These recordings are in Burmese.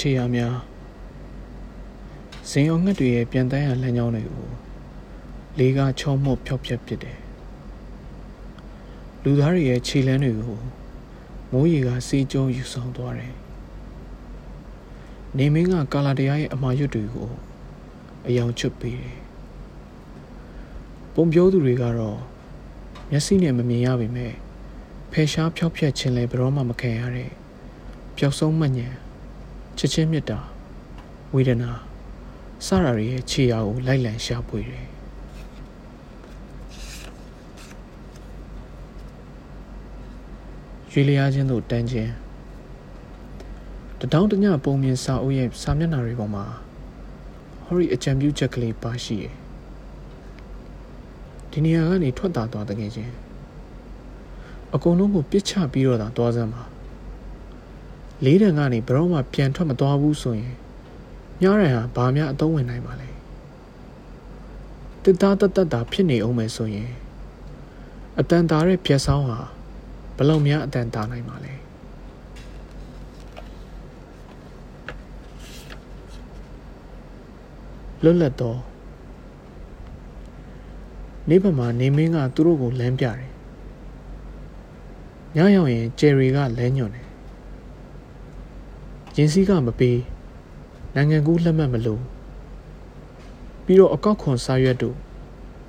ခြေရာများဇင်အောင်ငှက်တွေရဲ့ပြန်တန်းရလမ်းကြောင်းတွေကိုလေးကချောမော့ဖြောက်ဖြက်ပစ်တယ်လူသားတွေရဲ့ခြေလမ်းတွေကိုမိုးရေကစေးကျုံယူဆောင်သွားတယ်နေမင်းကကာလာတရားရဲ့အမာရွတ်တွေကိုအယောင်ချွတ်ပေးတယ်ပုံပြောသူတွေကတော့မျက်စိနဲ့မမြင်ရပေမဲ့ဖယ်ရှားဖြောက်ဖြက်ခြင်းလည်းဘရောမှမခံရတဲ့ပျောက်ဆုံးမှညံ ချစ်ချင်းမြတ်တာဝေဒနာစရာတွေရဲ့ခြေရာကိုလိုက်လံရှာဖွေတယ်ရွေလျားခြင်းတို့တန်းခြင်းတတောင်းတညပုံမြင်စာအုပ်ရဲ့စာမျက်နှာတွေပေါ်မှာဟောရီအကြံပြုချက်ကလေးပါရှိတယ်ဒီနေရာကနေထွက်တာသွားတကယ်ချင်းအကုန်လုံးကိုပြစ်ချပြီးတော့သာသွားစမ်းပါ လေးတန်ကနေဘရောမှပြန်ထွက်မသွားဘူးဆိုရင်ညရန်ဟာဘာမှအသုံးဝင်နိုင်ပါလဲတစ်သားတတ်တတ်တာဖြစ်နေအောင်မယ်ဆိုရင်အတန်တာတဲ့ဖြက်ဆောင်ဟာဘလောက်များအတန်တာနိုင်ပါလဲလွတ်လပ်တော့နေဘမှာနေမင်းကသူတို့ကိုလမ်းပြတယ်ညရောက်ရင်ဂျယ်ရီကလမ်းညွှန်တယ် ရင်စည်းကမပေးနိုင်ငံကူးလက်မှတ်မလို့ပြီးတော့အကောက်ခွန်စာရွက်တို့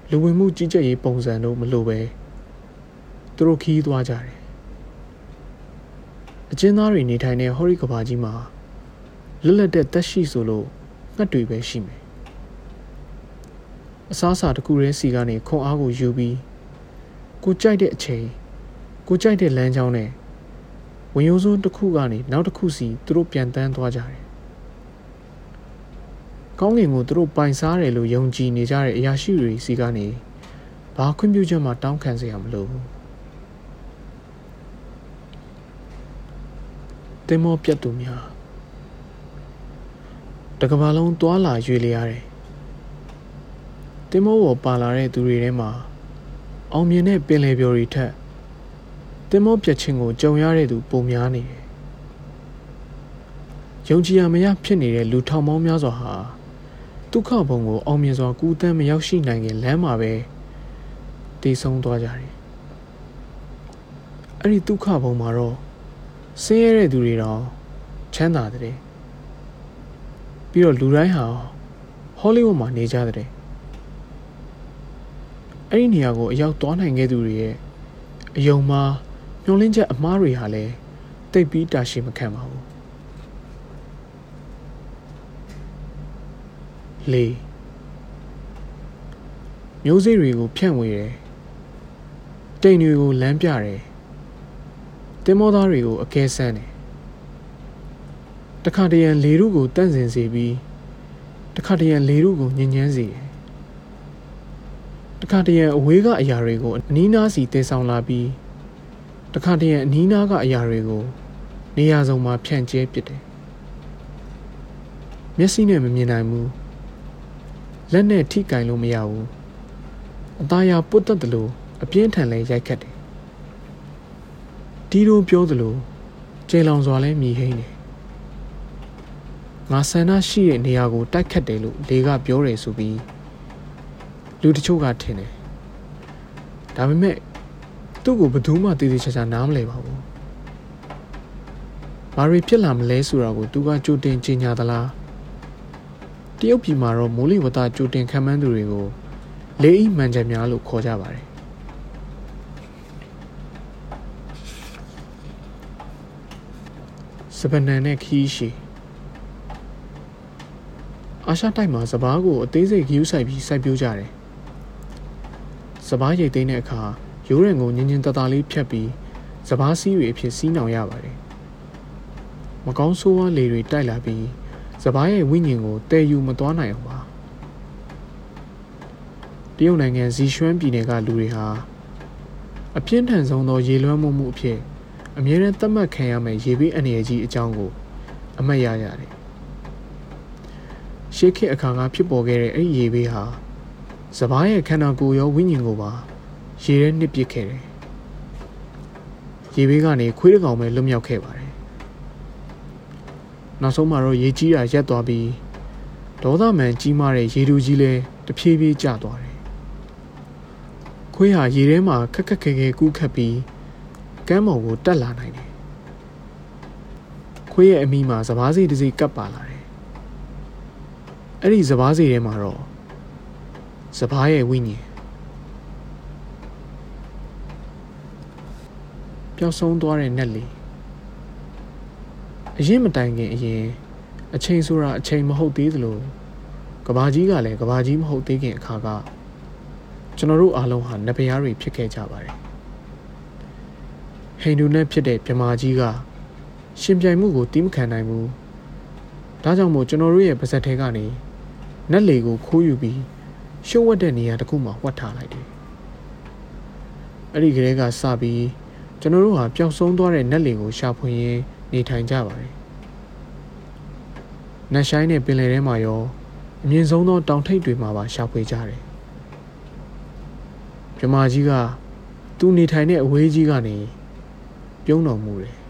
လူဝင်မှုကြီးကြပ်ရေးပုံစံတို့မလို့ပဲသူတို့ခီးသွားကြတယ်အကျဉ်းသားတွေနေထိုင်တဲ့ဟော်ရီကဘာကြီးမှာလွတ်လပ်တဲ့တက်ရှိဆိုလို့ငှက်တွေပဲရှိမယ်အစားအစာတစ်ခုရဲစီကနေခွန်အားကိုယူပြီးကိုကြိုက်တဲ့အချိန်ကိုကြိုက်တဲ့လမ်းကြောင်းနဲ့ ဝင်ရိုးစွန်းတစ်ခုကနေနောက်တစ်ခုစီသူတို့ပြန်တန်းသွားကြတယ်။ကောင်းကင်ကိုသူတို့ပိုင်စားတယ်လို့ယုံကြည်နေကြတဲ့အရာရှိတွေစီကနေဘာခွင့်ပြုချက်မှတောင်းခံစရာမလိုဘူး။တင်မောပြတ်သူများတကဘာလုံးတွာလာရွေလျရတယ်။တင်မောပေါ်ပါလာတဲ့သူတွေထဲမှာအောင်မြင်တဲ့ပင်လယ်ပျော်တွေထက် တင်မောပြက်ချင်းကိုကြုံရတဲ့သူပုံများနေတယ်။ယုံကြည်ရမရဖြစ်နေတဲ့လူထောင်ပေါင်းများစွာဟာဒုက္ခဘုံကိုအောင်မြင်စွာကူးတန်းမရောက်ရှိနိုင်ခင်လမ်းမှာပဲတည်ဆုံးသွားကြတယ်။အဲ့ဒီဒုက္ခဘုံမှာတော့ဆင်းရဲတဲ့သူတွေတော့ချမ်းသာတဲ့ပြီးတော့လူတိုင်းဟာဟောလိဝုဒ်မှာနေကြတဲ့အဲ့ဒီနေရာကိုအရောက်သွားနိုင်ခဲ့သူတွေရဲ့အယုံမှာ မျောလင်းချက်အမားတွေဟာလည်းတိတ်ပြီးတာရှိမခံပါဘူးလေးမျိုးစေ့တွေကိုဖြန့်ဝေတယ်တိမ်တွေကိုလမ်းပြတယ်တင်မောသားတွေကိုအကဲဆန်းတယ်တခါတရံလေရုကိုတန့်စင်စေပြီးတခါတရံလေရုကိုညဉ့်ညမ်းစေတယ်တခါတရံအဝေးကအရာတွေကိုအနီးနားစီတည်ဆောင်လာပြီး တခါတည်းအနီးနားကအရာတွေကို နေရာစုံမှာဖြန့်ကျဲပစ်တယ်မျက်စိနဲ့မမြင်နိုင်ဘူးလက်နဲ့ထိကင်လို့မရဘူးအသားရပုတ်တက်တယ်လို့အပြင်းထန်လဲရိုက်ခတ်တယ်ဒီလိုပြောသလိုကျေလောင်စွာလဲမြည်ဟိန်းတယ်ငါဆန္ဒရှိတဲ့နေရာကိုတိုက်ခတ်တယ်လို့လေကပြောတယ်ဆိုပြီးလူတချို့ကထင်တယ်ဒါပေမဲ့ သူ့ကိုဘယ်သူမှတည်တည်ချာချာနားမလဲပါဘူး။ဘာတွေဖြစ်လာမလဲဆိုတာကိုသူကကြိုတင်ကြေညာသလား။တရုတ်ပြည်မှာတော့မိုးလေဝသကြိုတင်ခံမှန်းသူတွေကိုလေးအိမှန်ချက်များလို့ခေါ်ကြပါတယ်။စပနန်နဲ့ခီးရှိအာရှတိုက်မှာစပားကိုအသေးစိတ်ဂယူးဆိုင်ပြီးစိုက်ပျိုးကြတယ်။စပားရိတ်သိမ်းတဲ့အခါ ရိုးရံကိုညင်ညင်တတလေးဖြတ်ပြီးစပားစီးတွေအဖြစ်စီးနှောင်ရပါတယ်။မကောင်းဆိုးဝါးလေတွေတိုက်လာပြီးစပားရဲ့ဝိညာဉ်ကိုတည်ယူမသွားနိုင်အောင်ပါ။တရုတ်နိုင်ငံဇီရွှမ်းပြည်နယ်ကလူတွေဟာအပြင်းထန်ဆုံးသောရေလွှမ်းမှုမှုအဖြစ်အမြဲတမ်းသတ်မှတ်ခံရမယ့်ရေဘေးအနေအကြီးအကြောင်းကိုအမှတ်ရရတယ်။ရှေးခေတ်အခါကဖြစ်ပေါ်ခဲ့တဲ့အဲ့ဒီရေဘေးဟာစပားရဲ့ခန္ဓာကိုယ်ရောဝိညာဉ်ကိုပါ ရေထဲနှစ်ပစ်ခဲ့တယ်။ရေဘေးကနေခွေးတစ်ကောင်ပဲလွတ်မြောက်ခဲ့ပါတယ်။နောက်ဆုံးမှာတော့ရေကြီးတာရက်သွားပြီးဒေါသမန်ကြီးမားတဲ့ရေတူကြီးလဲတဖြည်းဖြည်းကျသွားတယ်ခွေးဟာရေထဲမှာခက်ခက်ခဲခဲကူးခတ်ပြီးကမ်းပေါ်ကိုတက်လာနိုင်တယ်ခွေးရဲ့အမိမှာစပားစီတစ်စီးကပ်ပါလာတယ်အဲ့ဒီစပားစီထဲမှာတော့စပားရဲ့ဝိညာဉ် ပျောက်ဆုံးသွားတဲ့နက်လီအရင်မတိုင်ခင်အရင်အချိန်ဆိုတာအချိန်မဟုတ်သေးသလိုကဘာကြီးကလည်းကဘာကြီးမဟုတ်သေးခင်အခါကကျွန်တော်တို့အားလုံးဟာနဗရားတွေဖြစ်ခဲ့ကြပါတယ်ဟိန္ဒူနဲ့ဖြစ်တဲ့မြမာကြီးကရှင်ပြိုင်မှုကိုတီးမခံနိုင်ဘူးဒါကြောင့်မို့ကျွန်တော်တို့ရဲ့ပါဇက်ထဲကနေနက်လေကိုခိုးယူပြီးရှုံးဝတ်တဲ့နေရာတစ်ခုမှာဝတ်ထားလိုက်တယ်အဲ့ဒီကလေးကစပြီး ကျွန်တော်တို့ဟာပျောက်ဆုံးသွားတဲ့နက်လေကိုရှာဖွေရင်းနေထိုင်ကြပါတယ်နတ်ဆိုင်တဲ့ပင်လယ်ထဲမှာရောအမြင့်ဆုံးသောတောင်ထိပ်တွေမှာပါရှာဖွေကြတယ်မြမကြီးကသူနေထိုင်တဲ့အဝေးကြီးကနေပြုံးတော်မူတယ်